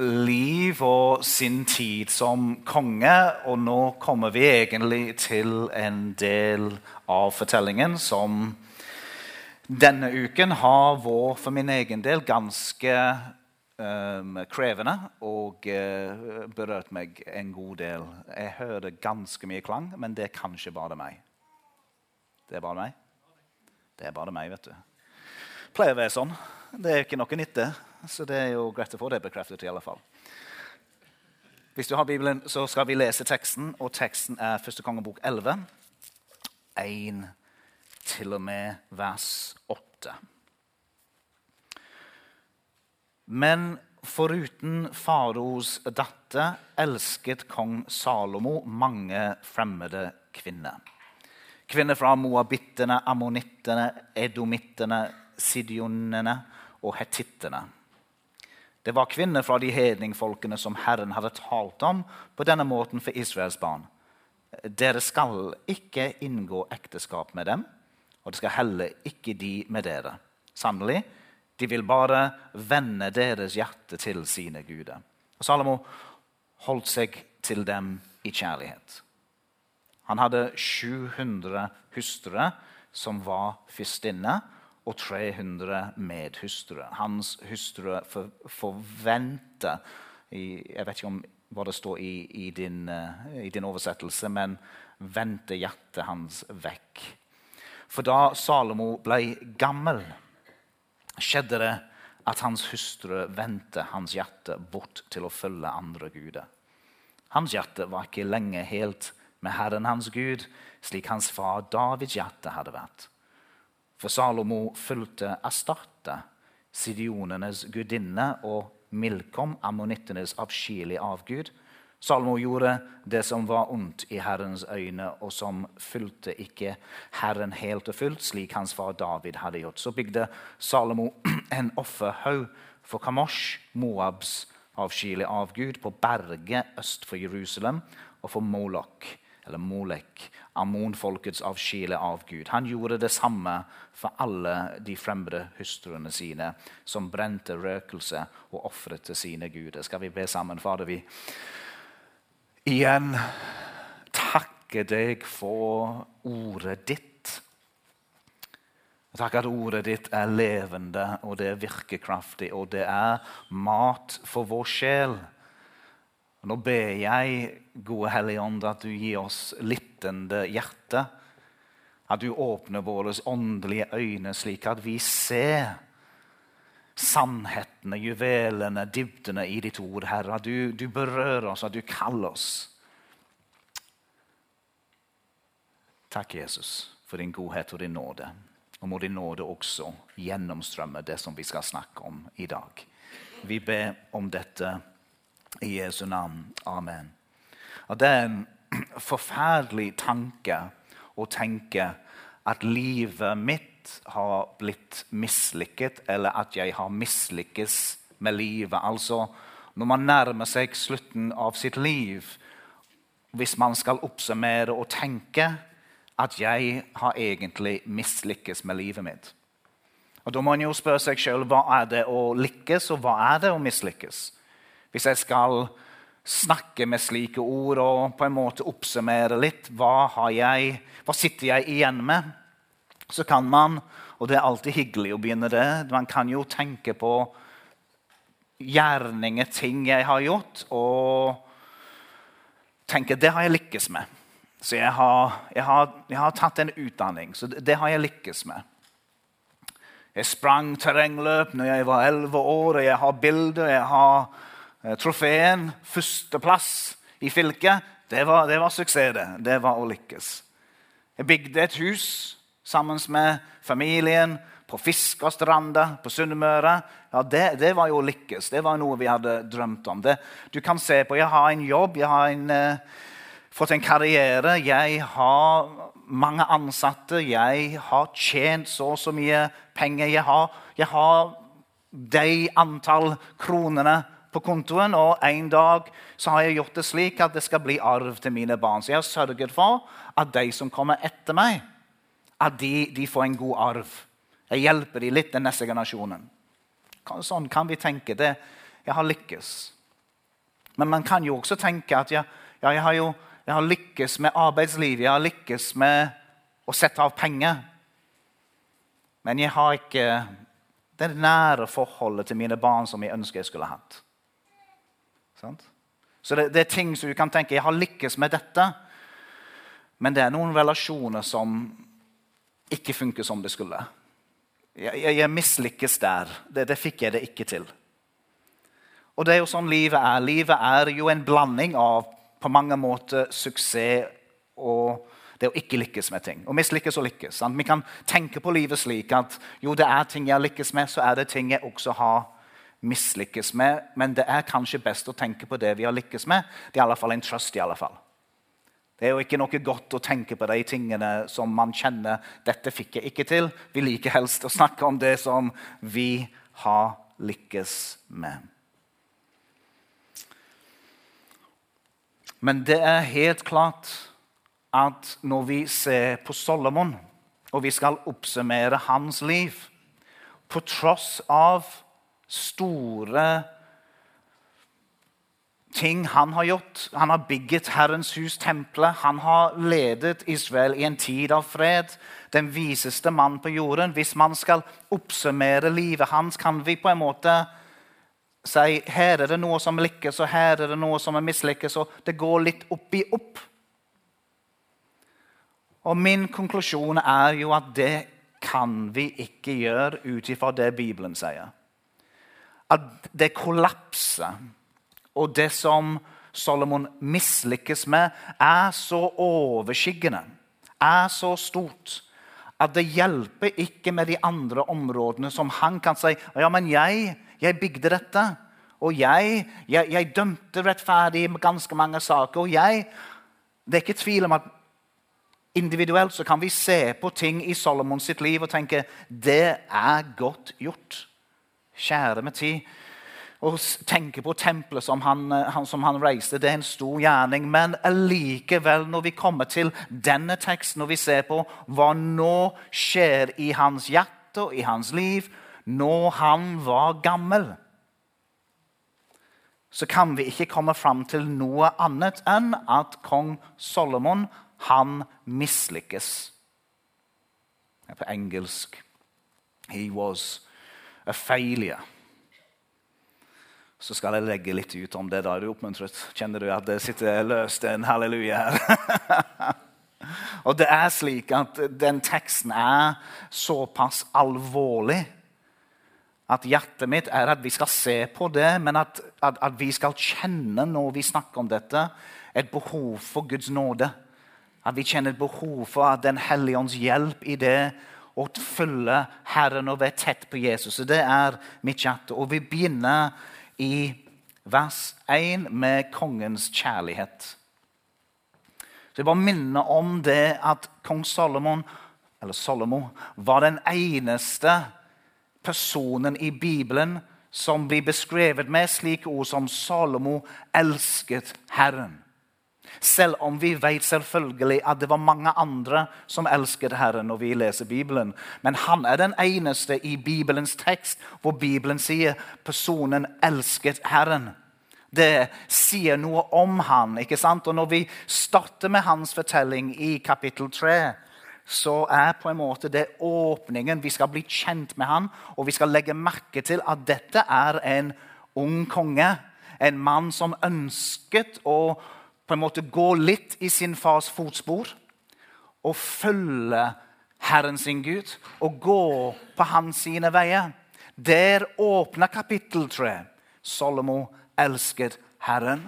liv og sin tid som konge, og nå kommer vi egentlig til en del av fortellingen som denne uken har vært for min egen del ganske um, krevende og uh, berørt meg en god del. Jeg hører ganske mye klang, men det er kanskje bare meg. Det er bare meg? Det er bare meg, vet du. Pleier å være sånn. Det er ikke noe nytte. Så det er jo greit å få det bekreftet. i alle fall. Hvis du har Bibelen, så skal vi lese teksten, og teksten er første kongebok 11. 1 til og med vers 8. Men foruten faros datter elsket kong Salomo mange fremmede kvinner. Kvinner fra moabittene, ammonittene, edomittene, sidionene og hetittene. Det var kvinner fra de hedningfolkene som Herren hadde talt om på denne måten for Israels barn. Dere skal ikke inngå ekteskap med dem, og det skal heller ikke de med dere. Sannelig, de vil bare vende deres hjerte til sine guder. Og Salomo holdt seg til dem i kjærlighet. Han hadde 700 hustruer som var fyrstinner, og 300 medhustruer. Hans hustru forventer Jeg vet ikke om hva det står i, i, din, eh, i din, oversettelse, men vendte hjertet hans vekk. For da Salomo ble gammel, skjedde det at hans hustru vendte hans hjerte bort til å følge andre guder. Hans hjerte var ikke lenge helt med Herren hans Gud, slik hans far Davids hjerte hadde vært. For Salomo fulgte Astarte, sidionenes gudinne, og Milkom, ammonittenes avskyelige avgud. Salomo gjorde det som var ondt i Herrens øyne, og som fulgte ikke Herren helt og fullt, slik hans far David hadde gjort. Så bygde Salomo en offerhaug for Kamosh, Moabs avskyelige avgud, på berget øst for Jerusalem, og for Molok, eller Molek, Ammonfolkets av Gud. Han gjorde det samme for alle de fremmede hustruene sine, som brente røkelse og ofret til sine guder. Skal vi be sammen, Fader? Vi igjen takker deg for ordet ditt. Takk at ordet ditt er levende, og det er virkekraftig, og det er mat for vår sjel. Og nå ber jeg, gode Hellige Ånd, at du gir oss lyttende hjerte. At du åpner våre åndelige øyne, slik at vi ser sannhetene, juvelene, dybdene i ditt ord, Herre. At du, du berører oss, at du kaller oss. Takk, Jesus, for din godhet og din nåde. Og må din nåde også gjennomstrømme det som vi skal snakke om i dag. Vi ber om dette i Jesu navn. Amen. Og Det er en forferdelig tanke å tenke at livet mitt har blitt mislykket, eller at jeg har mislykkes med livet. Altså, når man nærmer seg slutten av sitt liv, hvis man skal oppsummere og tenke at jeg har egentlig mislykkes med livet mitt. Og Da må man jo spørre seg sjøl hva er det å lykkes, og hva er det å mislykkes. Hvis jeg skal snakke med slike ord og på en måte oppsummere litt hva, jeg, hva sitter jeg igjen med, så kan man Og det er alltid hyggelig å begynne det. Man kan jo tenke på gjerninger, ting jeg har gjort, og tenke det har jeg lykkes med. Så jeg har, jeg har, jeg har tatt en utdanning, så det, det har jeg lykkes med. Jeg sprang terrengløp når jeg var elleve år, og jeg har bilder. jeg har trofeen, førsteplass i fylket, det var, det var suksess. Det. det var å lykkes. Jeg bygde et hus sammen med familien på Fiskerstranda på Sunnmøre. Ja, det, det, var jo å lykkes. Det var noe vi hadde drømt om. Det, du kan se på Jeg har en jobb, jeg har en, eh, fått en karriere, jeg har mange ansatte, jeg har tjent så og så mye penger. Jeg har, jeg har de antall kronene på kontoen, og en dag så har jeg gjort det slik at det skal bli arv til mine barn. Så jeg har sørget for at de som kommer etter meg, at de, de får en god arv. Jeg hjelper dem litt den neste generasjonen. Sånn kan vi tenke. det. Jeg har lykkes. Men man kan jo også tenke at ja, ja, jeg har jo jeg har lykkes med arbeidslivet, jeg har lykkes med å sette av penger. Men jeg har ikke det nære forholdet til mine barn som jeg ønsker jeg skulle hatt. Sant? Så det, det, er ting som du kan tenke jeg har lykkes med dette. Men det er noen relasjoner som ikke funker som det skulle. Jeg, jeg, jeg mislykkes der. Det, det fikk jeg det ikke til. Og det er jo sånn livet er. Livet er jo en blanding av på mange måter suksess og det å ikke lykkes med ting. Og mislykkes og lykkes. Sant? Vi kan tenke på livet slik at jo, det er ting jeg har lykkes med, så er det ting jeg også har mislykkes med. Men det er kanskje best å tenke på det vi har lykkes med. Det er i alle fall en trøst. i alle fall. Det er jo ikke noe godt å tenke på de tingene som man kjenner dette fikk jeg ikke til. Vi liker helst å snakke om det som vi har lykkes med. Men det er helt klart at når vi ser på Solomon, og vi skal oppsummere hans liv På tross av store ting han har gjort Han har bygget Herrens hus, tempelet. Han har ledet Israel i en tid av fred. Den viseste mann på jorden. Hvis man skal oppsummere livet hans, kan vi på en måte si her er det noe som lykkes, og her er det noe som er mislykkes. Og det går litt opp i opp. Og min konklusjon er jo at det kan vi ikke gjøre ut ifra det Bibelen sier. At det kollapser, og det som Solomon mislykkes med, er så overskyggende, er så stort, at det hjelper ikke med de andre områdene som han kan si ja, men jeg, jeg bygde dette. Og jeg, jeg, jeg dømte rettferdig med ganske mange saker. Og jeg Det er ikke tvil om at Individuelt så kan vi se på ting i Solomons sitt liv og tenke det er godt gjort. Kjære med tid. Og tenke på tempelet som han, han, som han reiste. Det er en stor gjerning. Men allikevel, når vi kommer til denne teksten, når vi ser på hva nå skjer i hans hjerte og i hans liv når han var gammel, så kan vi ikke komme fram til noe annet enn at kong Solomon han mislykkes. På engelsk He was a failure. Så skal jeg legge litt ut om det. da. Er du oppmuntret? Kjenner du at det sitter løst en halleluja her? Og det er slik at den teksten er såpass alvorlig at hjertet mitt er at vi skal se på det, men at, at, at vi skal kjenne når vi snakker om dette, et behov for Guds nåde. At vi kjenner et behov for Den hellige ånds hjelp i det å følge Herren og være tett på Jesus. Så det er mitt hjerte. Og vi begynner i vers 1 med kongens kjærlighet. Så Jeg bare minner om det at kong Salomon, eller Salomo var den eneste personen i Bibelen som blir beskrevet med slike ord som Salomo elsket Herren. Selv om vi vet selvfølgelig at det var mange andre som elsket Herren når vi leser Bibelen. Men han er den eneste i Bibelens tekst hvor Bibelen sier personen elsket Herren. Det sier noe om han, ikke sant? Og Når vi starter med hans fortelling i kapittel 3, så er på en måte det åpningen. Vi skal bli kjent med han, og vi skal legge merke til at dette er en ung konge. En mann som ønsket å på en måte gå litt i sin fars fotspor og følge Herren sin Gud og gå på hans sine veier. Der åpner kapittel 3. Solomo elsket Herren.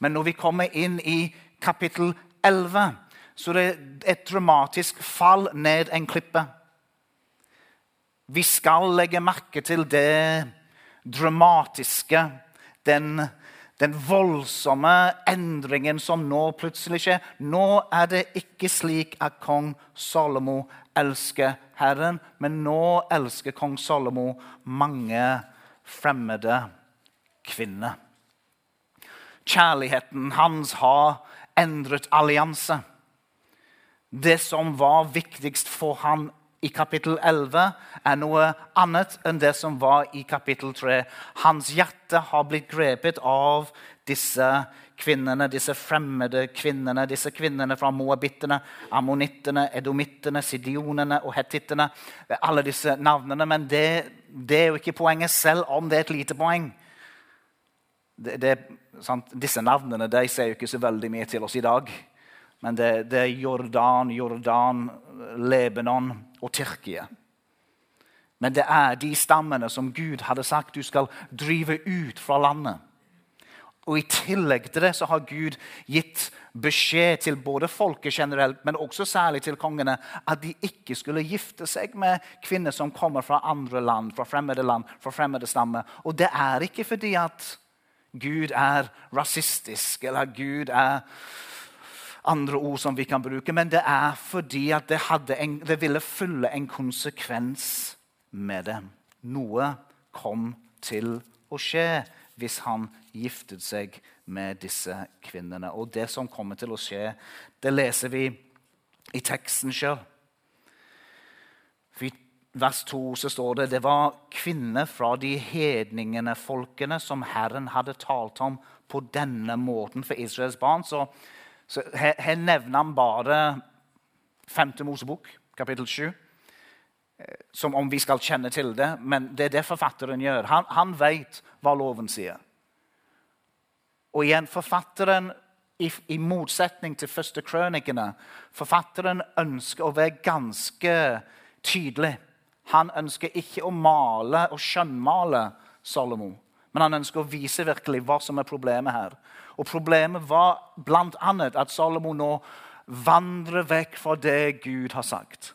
Men når vi kommer inn i kapittel 11, så det er et dramatisk fall ned en klippe. Vi skal legge merke til det dramatiske, den, den voldsomme endringen som nå plutselig skjer. Nå er det ikke slik at kong Salomo elsker Herren, men nå elsker kong Salomo mange fremmede kvinner. Kjærligheten hans har endret allianse. Det som var viktigst for han i kapittel 11, er noe annet enn det som var i kapittel 3. Hans hjerte har blitt grepet av disse kvinnene, disse fremmede kvinnene, disse kvinnene fra moabittene, ammonittene, edomittene, sidionene og hetittene. Alle disse navnene. Men det, det, er jo ikke poenget, selv om det er et lite poeng. Det, det, disse navnene de ser jo ikke så veldig mye til oss i dag. Men det, det er Jordan, Jordan, Lebanon og Tyrkia. Men det er de stammene som Gud hadde sagt du skal drive ut fra landet. Og I tillegg til det så har Gud gitt beskjed til både folket generelt, men også særlig til kongene, at de ikke skulle gifte seg med kvinner som kommer fra andre land, fra fremmede land, fra fremmede stammer. Og det er ikke fordi at Gud er rasistisk, eller at Gud er andre ord som vi kan bruke, men det er fordi at det, en, det ville følge en konsekvens med det. Noe kom til å skje hvis han giftet seg med disse kvinnene. Og det som kommer til å skje, det leser vi i teksten sjøl. I vers 2 så står det det var kvinner fra de hedningene folkene som Herren hadde talt om på denne måten for Israels barn. Så så her, nevner han bare 5. Mosebok, kapittel 7. Eh, som om vi skal kjenne til det, men det er det forfatteren gjør. Han, han vet hva loven sier. Og igjen, forfatteren, i, i motsetning til første krønikene, forfatteren ønsker å være ganske tydelig. Han ønsker ikke å male og skjønnmale Salomo, men han ønsker å vise virkelig hva som er problemet her. Og Problemet var bl.a. at Salomo nå vandrer vekk fra det Gud har sagt.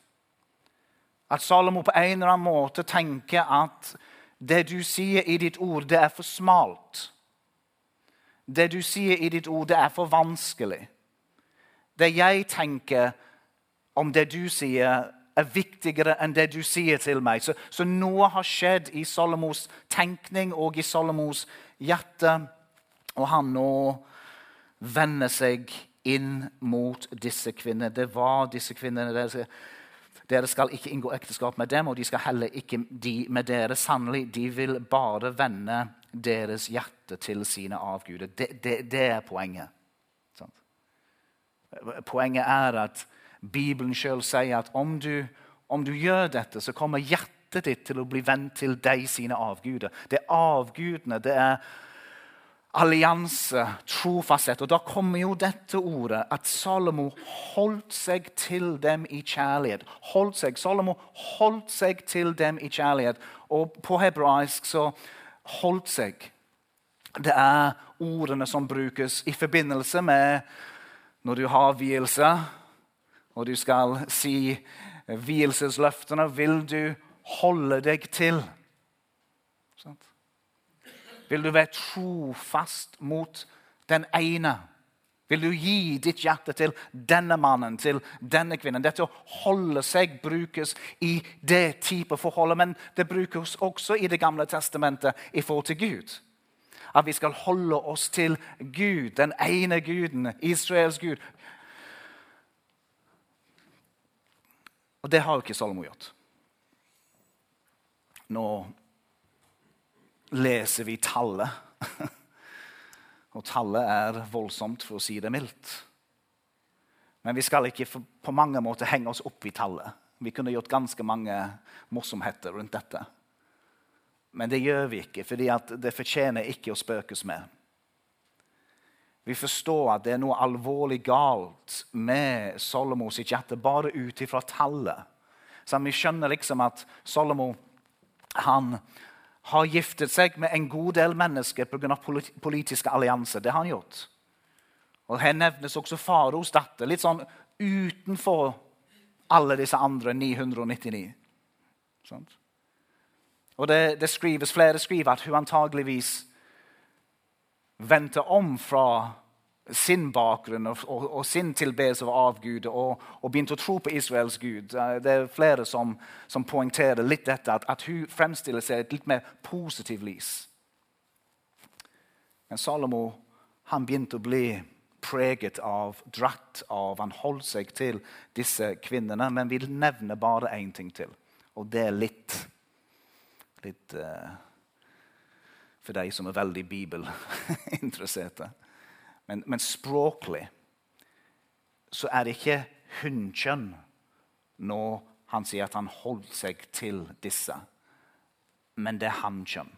At Salomo på en eller annen måte tenker at det du sier i ditt ord, det er for smalt. Det du sier i ditt ord, det er for vanskelig. Det jeg tenker om det du sier, er viktigere enn det du sier til meg. Så, så noe har skjedd i Salomos tenkning og i Salomos hjerte og han nå vender seg inn mot disse kvinnene. Det var disse kvinnene dere, dere skal ikke inngå ekteskap med dem, og de skal heller ikke de med dere. Sannelig, de vil bare vende deres hjerte til sine avguder. Det, det, det er poenget. Sånn. Poenget er at Bibelen sjøl sier at om du, om du gjør dette, så kommer hjertet ditt til å bli vendt til deg sine avguder. Det er avgudene. det er allianse, trofasthet. Og da kommer jo dette ordet at Salomo holdt seg til dem i kjærlighet. Holdt seg. Salomo holdt seg til dem i kjærlighet. Og på hebraisk så holdt seg. Det er ordene som brukes i forbindelse med når du har vielse, og du skal si vielsesløftene, vil du holde deg til. Vil du være trofast mot den ene? Vil du gi ditt hjerte til denne mannen, til denne kvinnen? Dette å holde seg brukes i det type forholdet, men det brukes også i Det gamle testamentet i forhold til Gud. At vi skal holde oss til Gud, den ene guden, Israels Gud. Og det har jo ikke Salomo gjort. Nå leser vi tallet. Og tallet er voldsomt, for å si det mildt. Men vi skal ikke på mange måter henge oss opp i tallet. Vi kunne gjort ganske mange morsomheter rundt dette. Men det gjør vi ikke, fordi det fortjener ikke å spøkes med. Vi forstår at det er noe alvorlig galt med Solomo sitt hjerte bare ut ifra tallet. Så vi skjønner liksom at Solomo han har giftet seg med en god del mennesker pga. politiske allianser. Det har han gjort. Og Her nevnes også faros datter, litt sånn utenfor alle disse andre 999. Sånt? Og det, det skrives, Flere skriver at hun antageligvis vendte om fra sin bakgrunn og, og, og sin tilbedelse av Gud og, og, begynte å tro på Israels Gud. Det er flere som, som poengterer litt dette, at, at hun fremstiller seg et litt mer positivt lys. Men Salomo han begynte å bli preget av, dratt av Han holdt seg til disse kvinnene, men vil nevne bare én ting til, og det er litt Litt uh, for de som er veldig bibelinteresserte. Men, men språklig så er det ikke hunnkjønn når han sier at han holdt seg til disse, men det er hannkjønn.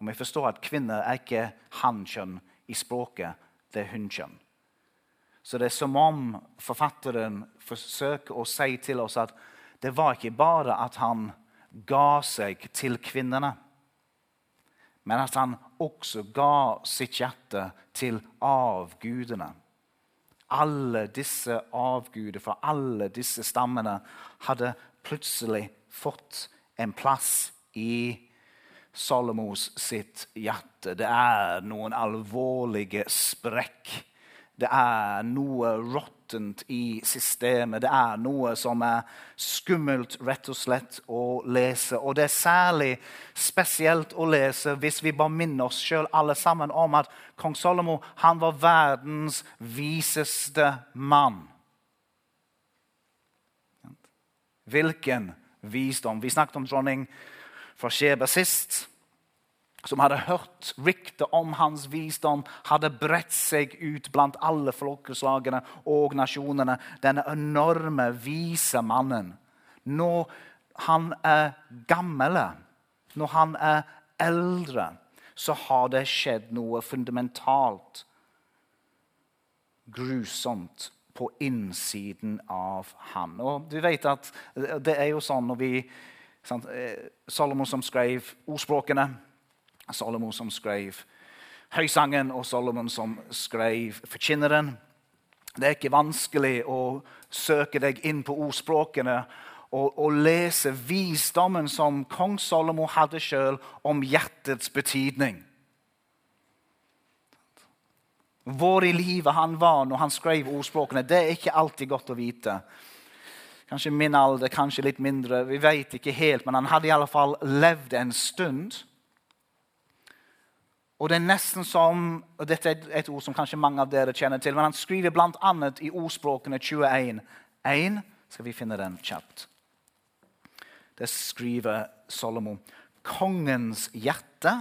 Og vi forstår at kvinner er ikke hannkjønn i språket, det er hunnkjønn. Så det er som om forfatteren forsøker å si til oss at det var ikke bare at han ga seg til kvinnene men at han også ga sitt hjerte til avgudene. Alle disse avguder fra alle disse stammene hadde plutselig fått en plass i Salomos sitt hjerte. Det er noen alvorlige sprekk. Det er noe råttent i systemet. Det er noe som er skummelt rett og slett å lese. Og det er særlig spesielt å lese hvis vi bare minner oss sjøl alle sammen om at kong Salomo han var verdens viseste mann. Hvilken visdom? Vi snakket om dronning fra Skjeba sist som hadde hørt ryktet om hans visdom, hadde bredt seg ut blant alle folkeslagene og nasjonene. Denne enorme, vise mannen. Når han er gammel, når han er eldre, så har det skjedd noe fundamentalt grusomt på innsiden av han. Og du vet at det er jo sånn når vi eh, Salomon som skrev ordspråkene Salomo som skrev høysangen, og Solomon som skrev forkynneren. Det er ikke vanskelig å søke deg inn på ordspråkene og, og lese visdommen som kong Salomo hadde sjøl om hjertets betydning. Hvor i livet han var når han skrev ordspråkene, det er ikke alltid godt å vite. Kanskje min alder, kanskje litt mindre. Vi vet ikke helt, men han hadde i alle fall levd en stund. Og det er nesten som, og Dette er et ord som kanskje mange av dere kjenner til. Men han skriver bl.a. i ordspråkene 21. 1, skal vi finne den kjapt. Det skriver Solomo. Kongens hjerte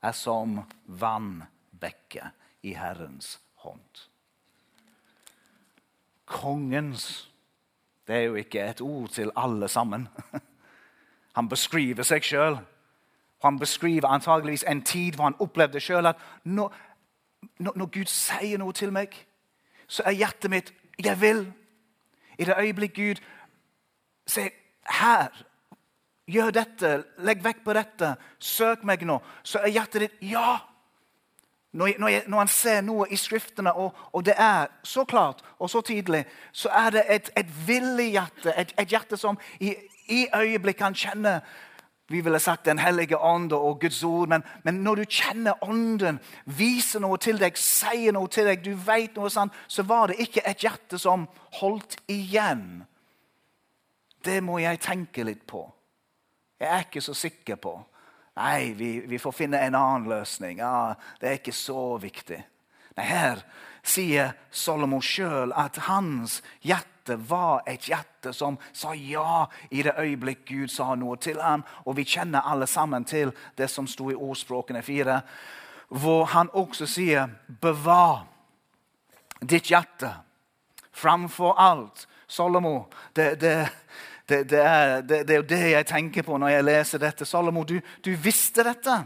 er som vannbekke i Herrens hånd. Kongens Det er jo ikke et ord til alle sammen. Han beskriver seg sjøl. Han beskriver antageligvis en tid hvor han opplevde sjøl at når, når, Gud sier noe til meg, så er hjertet mitt 'Jeg vil'. I det øyeblikk Gud sier 'Her, gjør dette, legg vekk på dette, søk meg nå', så er hjertet ditt 'ja'. Når, når, jeg, når, han ser noe i Skriftene, og, og, det er så klart og så tydelig, så er det et, et villig hjerte, et, et hjerte som i, i øyeblikket kan kjenne vi ville sagt Den hellige ånd og Guds ord. Men, men, når du kjenner Ånden, viser noe til deg, sier noe til deg, du vet noe sånt, så var det ikke et hjerte som holdt igjen. Det må jeg tenke litt på. Jeg er ikke så sikker på. Nei, vi, vi får finne en annen løsning. Ja, det er ikke så viktig. Nei, Her sier Salomo sjøl at hans hjerte var et hjerte som sa ja i det øyeblikk Gud sa noe til ham. Og vi kjenner alle sammen til det som sto i ordspråkene fire, hvor han også sier 'bevar ditt hjerte framfor alt'. Salomo, det, det, det, det er, det, jo det jeg tenker på når jeg leser dette. Salomo, du, du visste dette.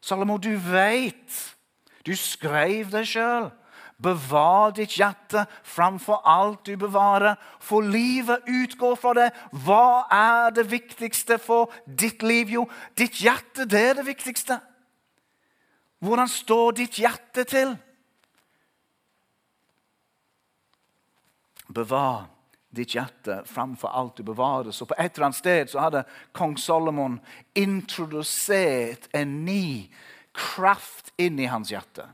Salomo, du veit. Du skrev det sjøl. Bevar ditt hjerte framfor alt du bevarer, for livet utgår fra det. Hva er det viktigste for ditt liv? Jo, ditt hjerte, det er det viktigste. Hvordan står ditt hjerte til? Bevar ditt hjerte framfor alt du bevarer. Så på et eller annet sted så hadde kong Solomon introdusert en ny kraft inn i hans hjerte.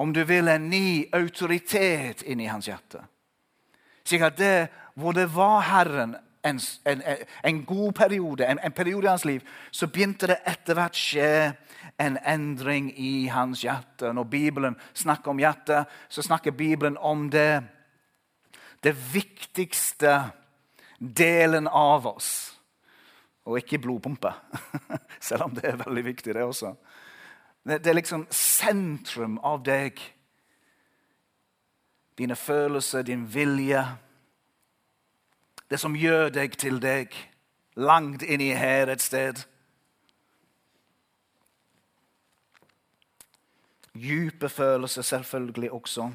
Om du vil, en ny autoritet inn i hans hjerte. Slik at det, hvor det var Herren en, en, en god periode, en, en, periode i hans liv, så begynte det etter hvert skje en endring i hans hjerte. Når Bibelen snakker om hjertet, så snakker Bibelen om det, det viktigste delen av oss. Og ikke blodpumpe, selv om det er veldig viktig, det også. Det, er liksom sentrum av deg. Dine følelser, din vilje. Det som gjør deg til deg. Langt inni her et sted. Dype følelser selvfølgelig også.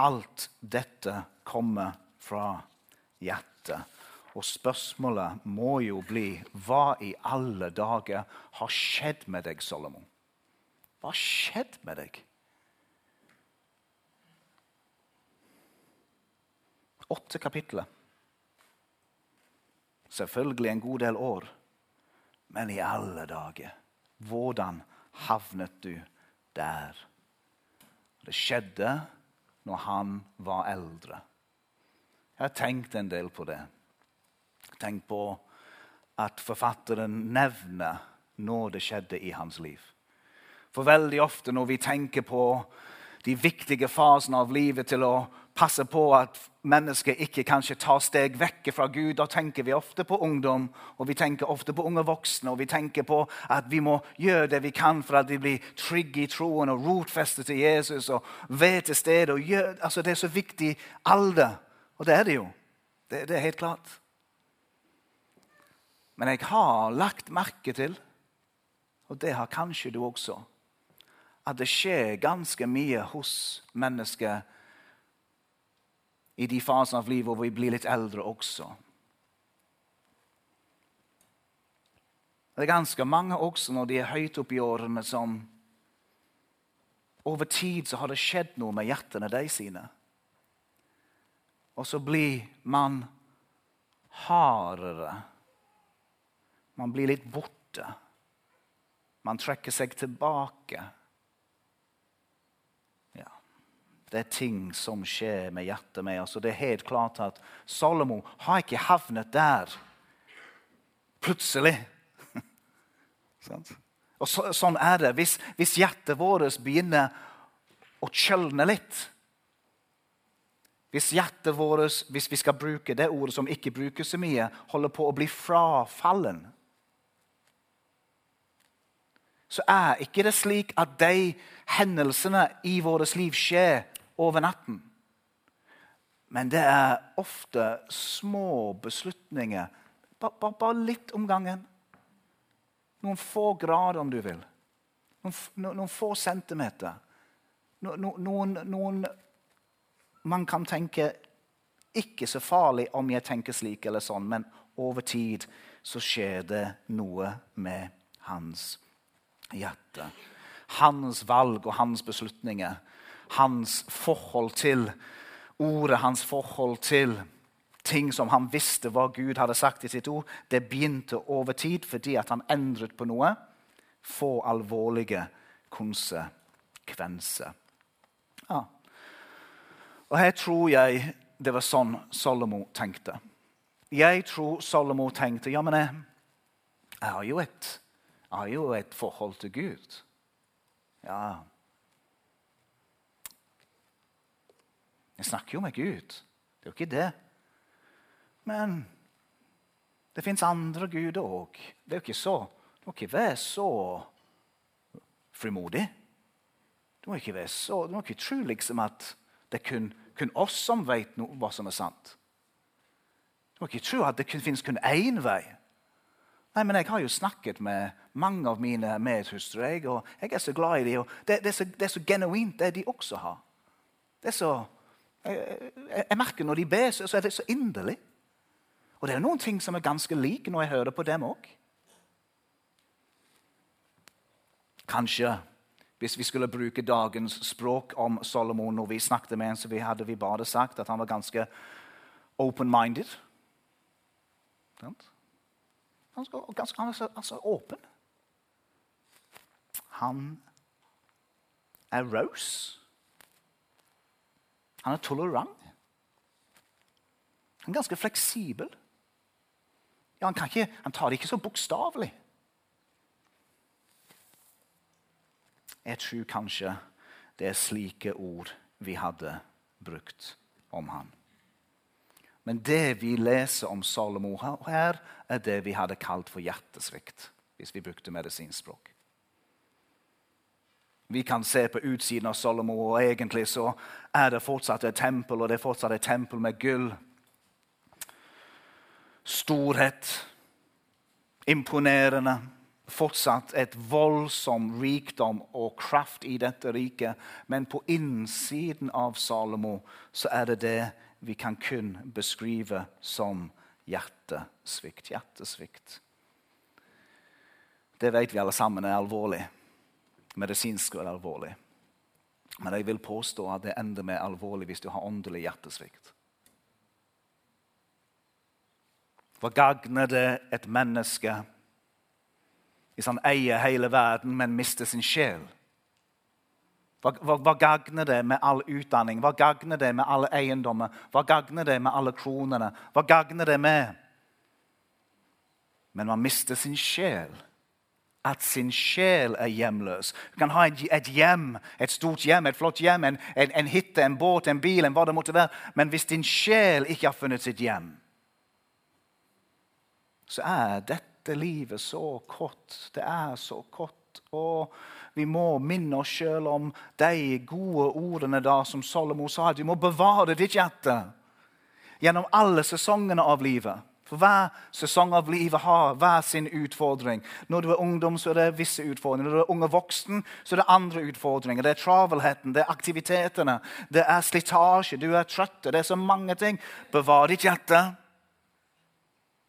Alt dette kommer fra hjertet. Og spørsmålet må jo bli hva i alle dager har skjedd med deg, Solomon? Hva har skjedd med deg? Åtte kapitler. Selvfølgelig en god del år. Men i alle dager, hvordan havnet du der? Det skjedde når han var eldre. Jeg har tenkt en del på det. Tenk på at forfatteren nevner når det skjedde i hans liv. For veldig ofte når vi tenker på de viktige fasene av livet til å passe på at mennesker ikke kanskje tar steg vekk fra Gud, da tenker vi ofte på ungdom, og vi tenker ofte på unge voksne, og vi tenker på at vi må gjøre det vi kan for at de blir trygge i troen og rotfestet til Jesus og ved til stede. altså Det er så viktig alder, og det er det jo. Det, det er helt klart. Men jeg har lagt merke til, og det har kanskje du også, at det skjer ganske mye hos mennesker i de fasene av livet hvor vi blir litt eldre også. Det er ganske mange også når de er høyt oppe i årene, som over tid så har det skjedd noe med hjertene de sine. Og så blir man hardere man blir litt borte. Man trekker seg tilbake. Ja, Det er ting som skjer med hjertet med oss. det er helt klart at Salomo har ikke havnet der plutselig. Og så, Sånn er det. Hvis, hvis hjertet vårt begynner å kjølne litt hvis hjertet vårt, hvis vi skal bruke det ordet som ikke brukes så mye, holder på å bli frafallen så er ikke det slik at de hendelsene i vårt liv skjer over natten. Men det er ofte små beslutninger. Bare, bare litt om gangen. Noen få grader, om du vil. Noen, noen få centimeter. Noen, noen, Man kan tenke ikke så farlig om jeg tenker slik eller sånn, men over tid så skjer det noe med hans liv hjerte. Hans valg og hans beslutninger. Hans forhold til ordet, hans forhold til ting som han visste hva Gud hadde sagt i sitt ord, det begynte over tid fordi at han endret på noe. Få alvorlige konsekvenser. Ja. Og her tror jeg det var sånn Solomo tenkte. Jeg tror Solomo tenkte ja, men jeg, jeg har jo et har jo et forhold til Gud. Ja Jeg snakker jo med Gud. Det er jo ikke det. Men det fins andre guder òg. Det er jo ikke så Du må ikke være så frimodig. Du må ikke være så, du må ikke tro liksom at det er kun, kun oss som vet noe, hva som er sant. Du må ikke tro at det finnes kun én vei. Nei, men Jeg har jo snakket med mange av mine medhustruer, og jeg er så glad i dem. Det, det, er så, det er så genuint, det de også har. Det er så, jeg, jeg, merker Når de ber, så er det så inderlig. Og det er noen ting som er ganske like når jeg hører på dem òg. Kanskje Hvis vi skulle bruke dagens språk om Solomon når vi snakket med ham, så vi hadde vi bare sagt at han var ganske open-minded. Ganske, ganske altså, altså åpen. Han er raus. Han er tolerant. Han er ganske fleksibel. Ja, han, ikke, han tar det ikke så bokstavelig. Jeg tror kanskje det er slike ord vi hadde brukt om han. Men det vi leser om Salomo her, er det vi hadde kalt for hjertesvikt. hvis vi brukte medisinspråk. Vi kan se på utsiden av Salomo, og egentlig så er det fortsatt et tempel, og det er fortsatt et tempel med gull. Storhet, imponerende fortsatt et voldsom rikdom og kraft i dette riket. Men på innsiden av Salomo så er det det vi kan kun beskrive som hjertesvikt. Hjertesvikt. Det vet vi alle sammen er alvorlig. Medisinsk er alvorlig. Men jeg vil påstå at det ender med alvorlig hvis du har åndelig hjertesvikt. Hva gagner det et menneske hvis han eier hele verden, men mister sin sjel? Hva, hva, hva, gagner det med all utdanning? Hva gagner det med alle eiendommer? Hva gagner det med alle kronene? Hva gagner det med? Men man mister sin sjel. At sin sjel er hjemløs. Du kan ha et, hjem, et stort hjem, et flott hjem, en, en, en hytte, en båt, en bil, en hva det måtte være. Men hvis din sjel ikke har funnet sitt hjem, så er dette livet så kort. Det er så kort. Og vi må minne oss sjøl om de gode ordene da som Salomo sa. Du må bevare ditt hjerte gjennom alle sesongene av livet. For hver sesong av livet har hver sin utfordring. Når du er ungdom, så er det visse utfordringer. Når du er unge voksen, så er det andre utfordringer. Det er travelheten, det er aktivitetene, det er slitasje, du er trøtt. Det er så mange ting. Bevar ditt hjerte.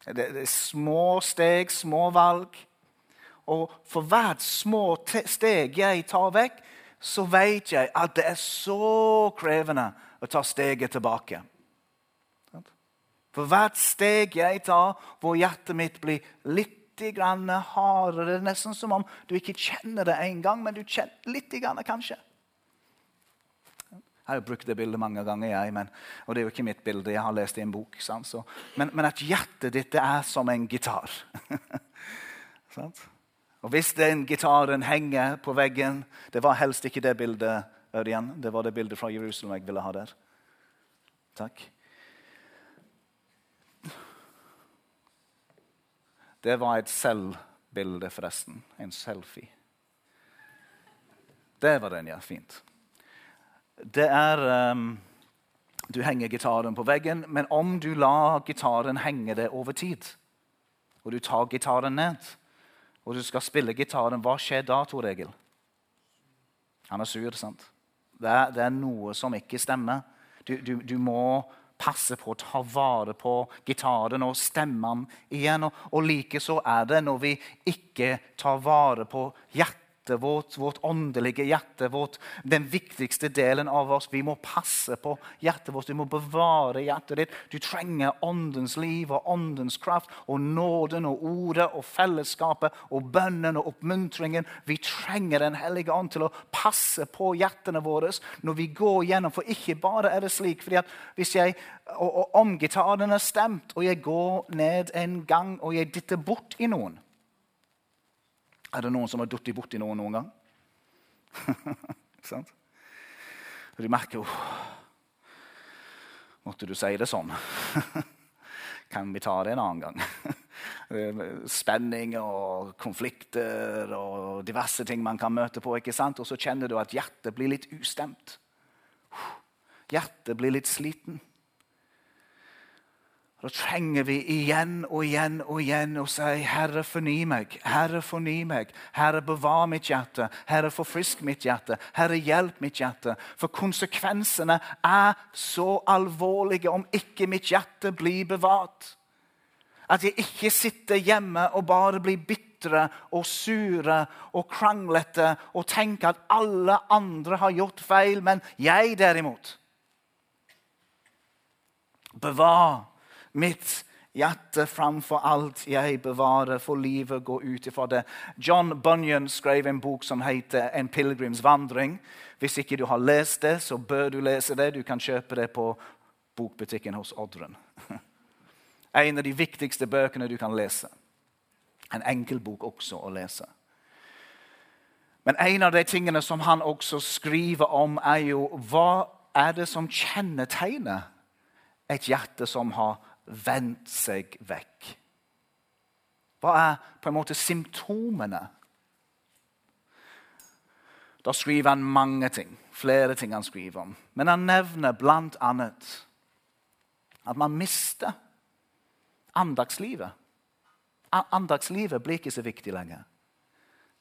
Det, er små steg, små valg. Og for hvert små steg jeg tar vekk, så vet jeg at det er så krevende å ta steget tilbake. For hvert steg jeg tar hvor hjertet mitt blir litt hardere Det er nesten som om du ikke kjenner det engang, men du kjenner litt, kanskje. Jeg har brukt det bildet mange ganger, jeg, men, og det er jo ikke mitt bilde. jeg har lest det i en bok. Så, men, men, at hjertet ditt er som en gitar. og hvis den gitaren henger på veggen Det var helst ikke det bildet, Ørjan. Det var det bildet fra Jerusalem jeg ville ha der. Takk. Det var et selvbilde, forresten. En selfie. Det var den, ja. Fint det er um, Du henger gitaren på veggen, men om du lar gitaren henge det over tid, og du tar gitaren ned, og du skal spille gitaren, hva skjer da, Tor Egil? Han er sur, sant? Det er, det er noe som ikke stemmer. Du, du, du, må passe på å ta vare på gitaren og stemmen igjen. Og, og likeså er det når vi ikke tar vare på hjertet hjertet vårt, vårt åndelige hjerte, vårt, den viktigste delen av oss. Vi må passe på hjertet vårt, vi må bevare hjertet ditt. Du trenger åndens liv og åndens kraft og nåden og ordet og fellesskapet og bønnen og oppmuntringen. Vi trenger Den hellige ånd til å passe på hjertene våre når vi går gjennom. For ikke bare er det slik fordi at hvis jeg og, og om gitaren er stemt, og jeg går ned en gang og jeg dytter bort i noen er det noen som har falt borti noen noen gang? sant? Og de merker oh, Måtte du si det sånn? kan vi ta det en annen gang? Spenning og konflikter og diverse ting man kan møte på. ikke sant? Og så kjenner du at hjertet blir litt ustemt. Hjertet blir litt sliten. Da trenger vi igjen og igjen og igjen å si, 'Herre, forny meg. Herre, forny meg. Herre, bevar mitt hjerte. Herre, forfrisk mitt hjerte. Herre, hjelp mitt hjerte.' For konsekvensene er så alvorlige om ikke mitt hjerte blir bevart. At jeg ikke sitter hjemme og bare blir bitre og sure og kranglete og tenker at alle andre har gjort feil, men jeg derimot Bevar mitt hjerte framfor alt jeg bevarer, for livet går ut ifra det. John Bunyan skrev en bok som heter 'En pilegrims vandring'. Hvis ikke du har lest det, så bør du lese det. Du kan kjøpe det på bokbutikken hos Oddrun. En av de viktigste bøkene du kan lese. En enkel bok også å lese. Men en av de tingene som han også skriver om, er jo hva er det som kjennetegner et hjerte som har vendt seg vekk? Hva er på en måte symptomene? Da skriver han mange ting. Flere ting han skriver om. Men han nevner bl.a. at man mister andagslivet. Andagslivet blir ikke så viktig lenger.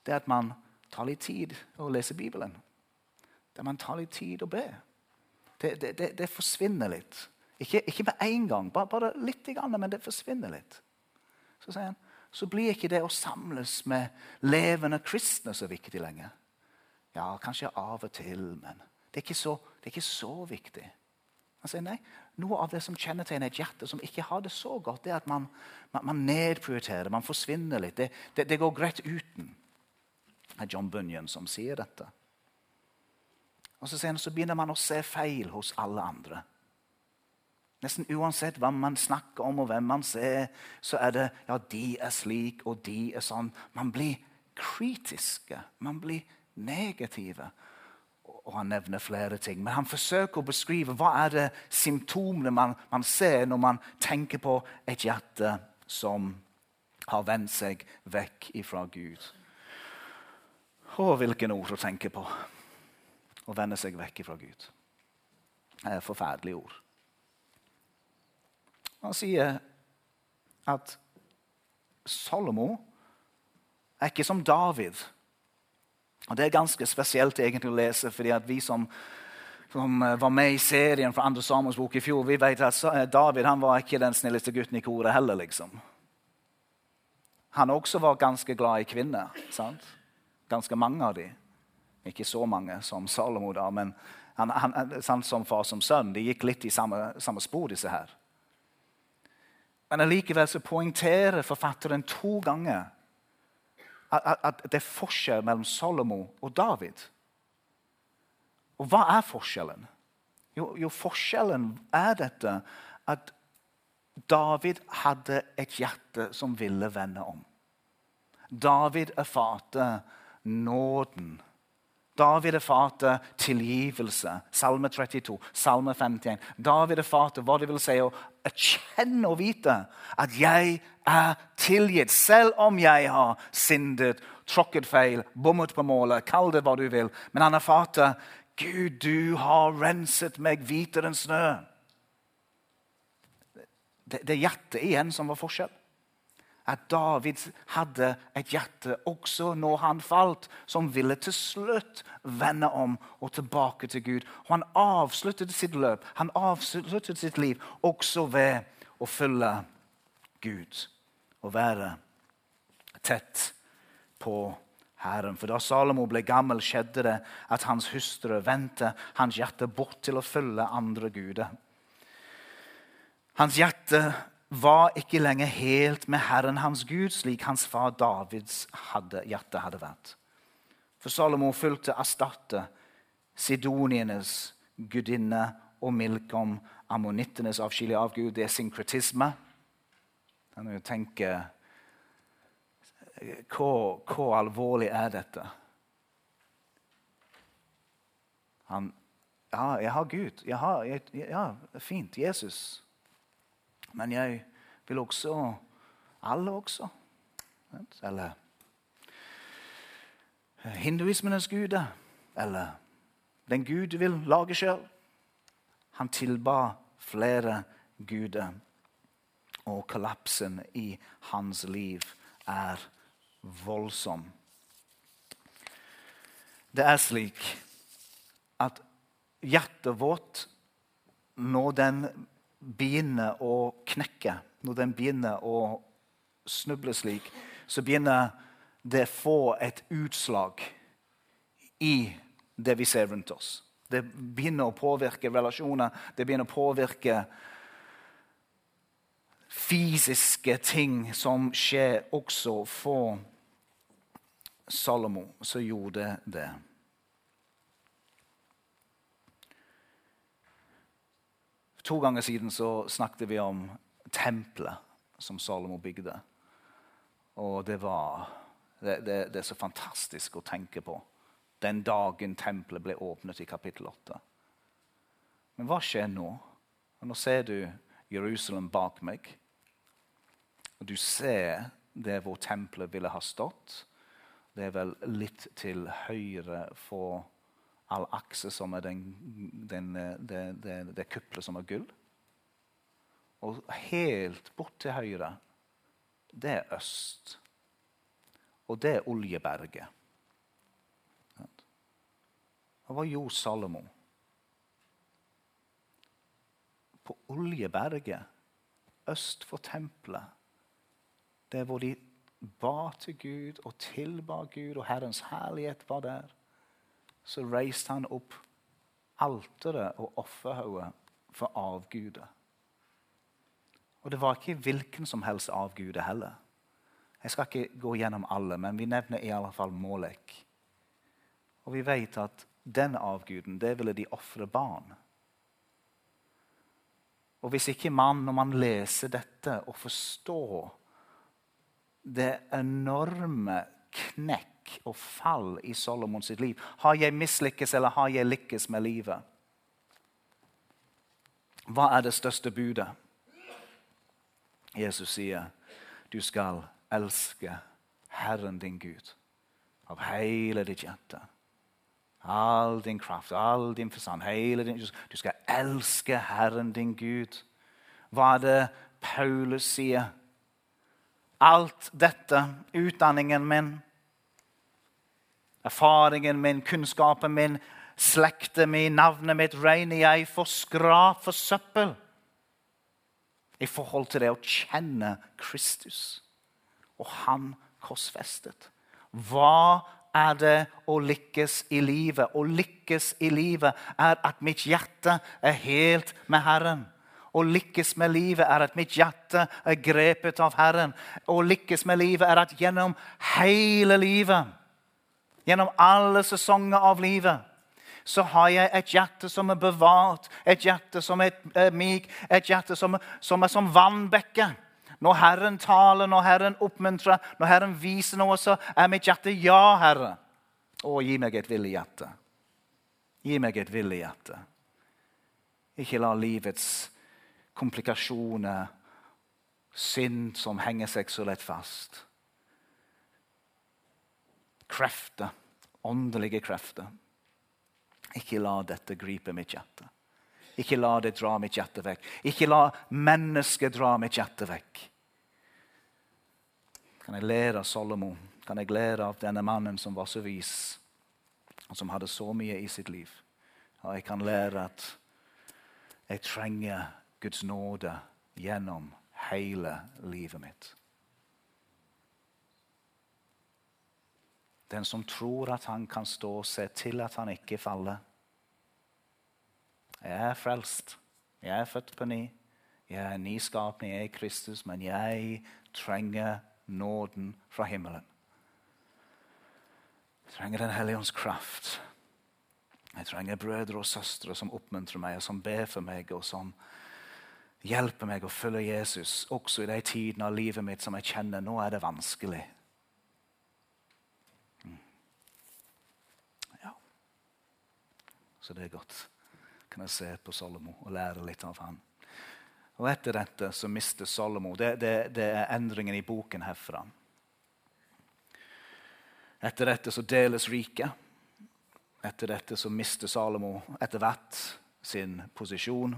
Det er at man tar litt tid å lese Bibelen. Det er man tar litt tid å be. Det, det, det, det forsvinner litt. Ikke, ikke, med en gang, bare, bare litt, men det forsvinner litt. Så sier han, så blir ikke det å samles med levende kristne så viktig lenger. Ja, kanskje av og til, men det er så, er ikke så viktig. Han sier nei, Noe av det som kjennetegner et hjerte som ikke har det så godt, det er at man, man, man nedprioriterer, man forsvinner litt. Det, det, det, går greit uten. Det er John Bunyan som sier dette. Og så, han, så begynner man å se feil hos alle andre. Nesten uansett hva man snakker om, og hvem man ser, så er det ja, de er slik, og de er sånn. Man blir kritiske. Man blir negative og han nevner flere ting. Men han forsøker å beskrive hva er det symptomene man, man ser når man tenker på et hjerte som har vendt seg vekk ifra Gud. Å, hvilken ord å tenke på. Å vende seg vekk ifra Gud. Det er forferdelige ord. Han sier at Salomo er ikke som David og Det er ganske spesielt egentlig å lese, fordi at vi som, som var med i serien fra Andre Samuels bok i fjor, vi vet at David han var ikke den snilleste gutten i koret heller. liksom. Han også var ganske glad i kvinner. sant? Ganske mange av dem. Ikke så mange som Salomo, da, men han, han, sant, som far som sønn. De gikk litt i samme, samme spor, disse her. Men allikevel så poengterer forfatteren to ganger at, at det er forskjell mellom Salomo og David. Og hva er forskjellen? Jo, jo, forskjellen er dette at David hadde et hjerte som ville vende om. David erfarte nåden David erfarte tilgivelse. Salme 32, Salme 51. David erfarte hva det vil si å erkjenne og vite at jeg er tilgitt, selv om jeg har syndet, tråkket feil, bommet på målet, kall det hva du vil. Men han erfarte Gud, du har renset meg hvitere enn snø. Det, det er hjertet igjen som var forskjell at David hadde et hjerte også når han falt, som ville til slutt vende om og tilbake til Gud. Og han avsluttet sitt løp, han avsluttet sitt liv også ved å følge Gud og være tett på Herren. For da Salomo ble gammel, skjedde det at hans hustru vendte hans hjerte bort til å følge andre guder. Hans hjerte var ikke lenger helt med Herren hans Gud, slik hans far Davids hadde, hjerte hadde vært. For Salomo fulgte Astarte, sidonienes gudinne, og Milkom, ammonittenes avskillige av Gud. Det er synkretisme. Kan du tenke hvor, hvor alvorlig er dette? Han Ja, jeg har Gud. Jeg har, jeg, ja, fint. Jesus. Men jeg vil også Alle også. Eller hinduismenes gude. Eller den Gud vil lage sjøl. Han tilba flere guder. Og kollapsen i hans liv er voldsom. Det er slik at hjertet vårt, når den begynner å knekke, når den begynner å snuble slik, så begynner det å få et utslag i det vi ser rundt oss. Det begynner å påvirke relasjoner. Det begynner å påvirke fysiske ting som skjer også for Salomo, som gjorde det. To ganger siden så snakket vi om tempelet som Salomo bygde. Og det var det, det, det, er så fantastisk å tenke på den dagen tempelet ble åpnet i kapittel 8. Men hva skjer nå? Nå ser du Jerusalem bak meg. Og du ser det hvor tempelet ville ha stått. Det er vel litt til høyre for al-akse, som er den, den, det, det, det kuplet som er gull. Og helt bort til høyre, det er øst. Og det er Oljeberget. Det var jo Salomo? På Oljeberget, øst for tempelet, det hvor de ba til Gud og tilba Gud, og Herrens herlighet var der, så reiste han opp alteret og offerhauget for avguder. Og det var ikke hvilken som helst avgude heller. Jeg skal ikke gå gjennom alle, men vi nevner i alle fall Molek. Og vi vet at den avguden, det ville de ofre barn. Og hvis ikke man, når man leser dette og forstår det enorme knekk og fall i Solomon sitt liv Har jeg mislykkes, eller har jeg lykkes med livet? Hva er det største budet? Jesus sier du skal elske Herren din Gud av hele ditt hjerte. All din kraft, all din forstand. hele Din, du skal elske Herren din Gud. Hva er det Paulus sier? Alt dette, utdanningen min, erfaringen min, kunnskapen min, slekten min, navnet mitt, regner jeg for skrap, for søppel i forhold til det å kjenne Kristus og Han korsfestet. Hva er det å lykkes i livet? Å lykkes i livet er at mitt hjerte er helt med Herren. Å lykkes med livet er at mitt hjerte er grepet av Herren. Å lykkes med livet er at gjennom hele livet, gjennom alle sesonger av livet, så har jeg et hjerte som er bevart, et hjerte som er myk, et hjerte som, som er som vannbekke. Når Herren taler, når Herren oppmuntrer, når Herren viser noe, så er mitt hjerte ja, Herre. Å, gi meg et villig hjerte. Gi meg et villig hjerte. Ikke la livets komplikasjoner, synd som henger seg så lett fast Krefter, åndelige krefter ikke la dette gripe mitt hjerte. Ikke la det dra mitt hjerte vekk. Ikke la mennesket dra mitt hjerte vekk. Kan jeg lære av Solomo? Kan jeg lære av denne mannen som var så vis, og som hadde så mye i sitt liv? Og jeg kan lære at jeg trenger Guds nåde gjennom hele livet mitt. Den som tror at han kan stå, se til at han ikke faller. Jeg er frelst. Jeg er født på ny. Jeg er nyskapning, jeg er Kristus, men jeg trenger nåden fra himmelen. Jeg trenger Den hellige ånds kraft. Jeg trenger brødre og søstre som oppmuntrer meg, og som ber for meg, og som hjelper meg å følge Jesus også i de tidene av livet mitt som jeg kjenner nå er det vanskelig. Så det er godt. Kan jeg se på Salomo og lære litt av han. Og etter dette så mister Salomo det, det, det, er endringen i boken herfra. Etter dette så deles riket. Etter dette så mister Salomo etter hvert sin posisjon.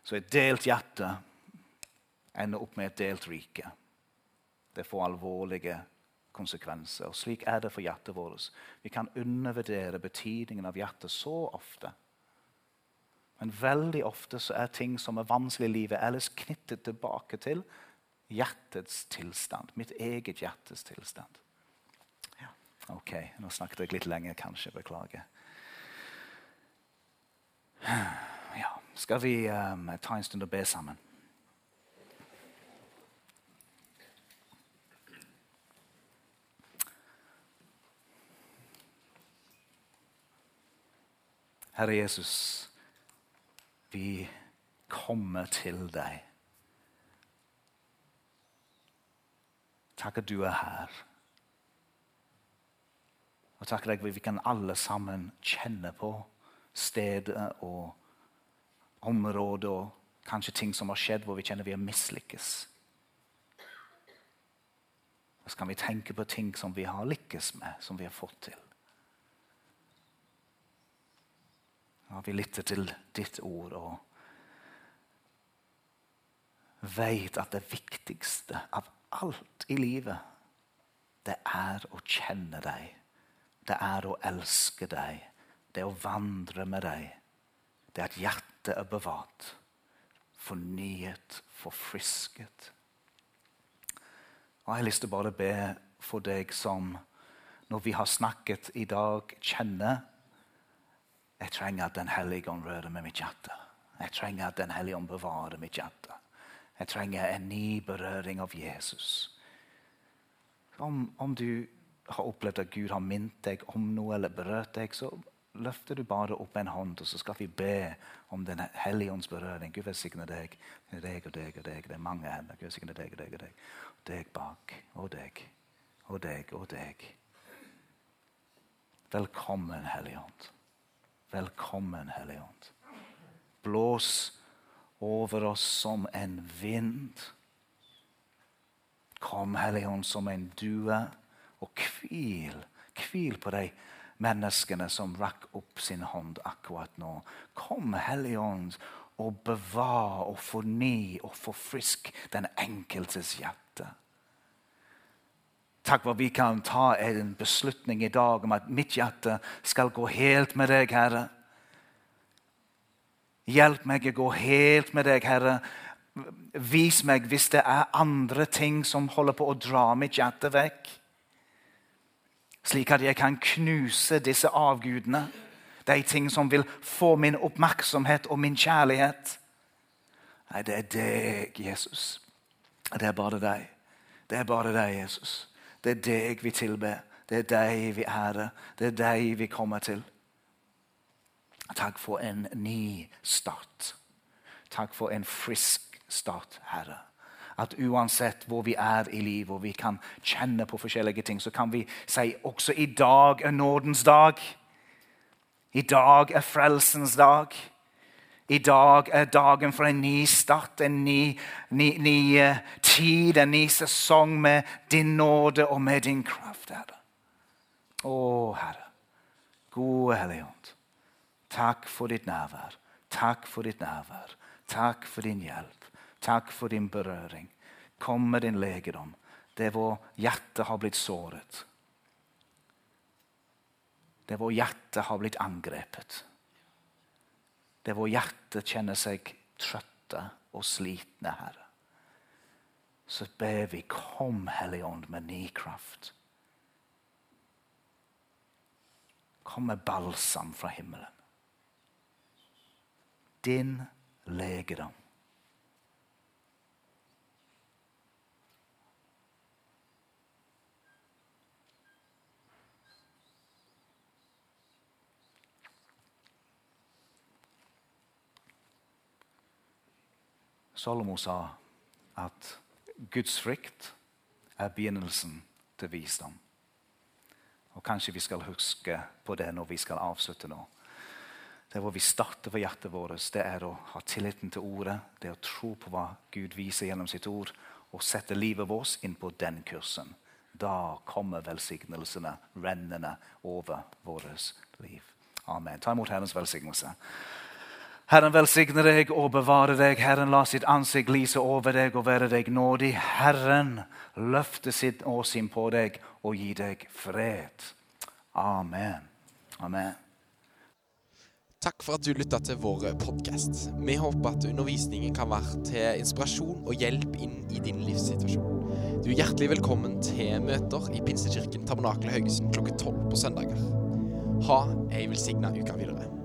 Så et delt hjerte ender opp med et delt rike. Det får alvorlige konsekvenser. Og Slik er det for hjertet vårt. Vi kan undervurdere betydningen av hjertet så ofte. Men veldig ofte så er ting som er vanskelig i livet, ellers knyttet tilbake til hjertets tilstand. Mitt eget hjertes tilstand. Ok, nå snakket jeg litt lenge, kanskje. Beklager. Ja, skal vi um, ta en stund og be sammen? Herre Jesus, vi kommer til deg. Takk at du er her. Og takk at vi kan alle sammen kjenne på stedet og området og kanskje ting som har skjedd hvor vi kjenner vi har mislykkes. Og så kan vi tenke på ting som vi har lykkes med, som vi har fått til. Og vi lytter til ditt ord og vet at det viktigste av alt i livet, det er å kjenne deg det er å elske deg. Det er å vandre med deg. Det er at hjertet er bevart, fornyet, forfrisket. Og Jeg har lyst til å bare be for deg som, når vi har snakket i dag, kjenner Jeg trenger at Den hellige ånd rører med mitt hjerte. Jeg trenger at Den hellige ånd bevarer mitt hjerte. Jeg trenger en ny berøring av Jesus. Om, om du har opplevd at Gud har minnet deg om noe eller berørt deg, så løfter du bare opp en hånd, og så skal vi be om Den hellige ånds berøring. Gud velsigne deg. Deg og deg og deg. Det er mange hender. Gud velsigne deg og deg og deg. Deg bak. Og deg. Og deg og deg. Velkommen, Hellige Ånd. Velkommen, Hellige Ånd. Blås over oss som en vind. Kom, Hellige Ånd, som en due og hvil. Hvil på de menneskene som rakk opp sin hånd akkurat nå. Kom, Hellige Ånd, og bevar og forny og forfrisk den enkeltes hjerte. Takk for at vi kan ta en beslutning i dag om at mitt hjerte skal gå helt med deg, Herre. Hjelp meg å gå helt med deg, Herre. Vis meg hvis det er andre ting som holder på å dra mitt hjerte vekk slik at jeg kan knuse disse avgudene. De ting som vil få min oppmerksomhet og min kjærlighet. Nei, det er deg, Jesus. Det er bare deg. Det er bare deg, Jesus. Det er deg vi tilber. Det er deg vi ærer. Det er deg vi kommer til. Takk for en ny start. Takk for en frisk start, Herre at uansett hvor vi er i livet og vi kan kjenne på forskjellige ting, så kan vi si også i dag er nådens dag. I dag er frelsens dag. I dag er dagen for en ny start, en ny, ny, ny uh, tid, en ny sesong med din nåde og med din kraft, Herre. Å, Herre. Gode Hellige Ånd. Takk for ditt nærvær. Takk for ditt nærvær. Takk for din hjelp. Takk for din berøring. Kom med din legedom. Det vår hjerte har blitt såret. Det vår hjerte har blitt angrepet. Det hvor hjertet kjenner seg trøtte og slitne, Herre. Så ber vi, kom, Hellige Ånd, med ny kraft. Kom med balsam fra himmelen. Din legedom. Salomo sa at Guds frykt er begynnelsen til visdom. Og Kanskje vi skal huske på det når vi skal avslutte nå. Det hvor vi starter for hjertet vårt, det er å ha tilliten til ordet. Det er å tro på hva Gud viser gjennom sitt ord, og sette livet vårt inn på den kursen. Da kommer velsignelsene rennende over vårt liv. Amen. Ta imot Herrens velsignelse. Herren velsigne deg og bevare deg. Herren la sitt ansikt lyse over deg og være deg nådig. Herren løfte sitt åsyn på deg og gi deg fred. Amen. Amen. Takk for at du lytta til vår podkast. Vi håper at undervisningen kan være til inspirasjon og hjelp inn i din livssituasjon. Du er hjertelig velkommen til møter i Pinsekirken Tabernakel Haugesund klokka tolv på søndager. Ha ei velsigna uke videre.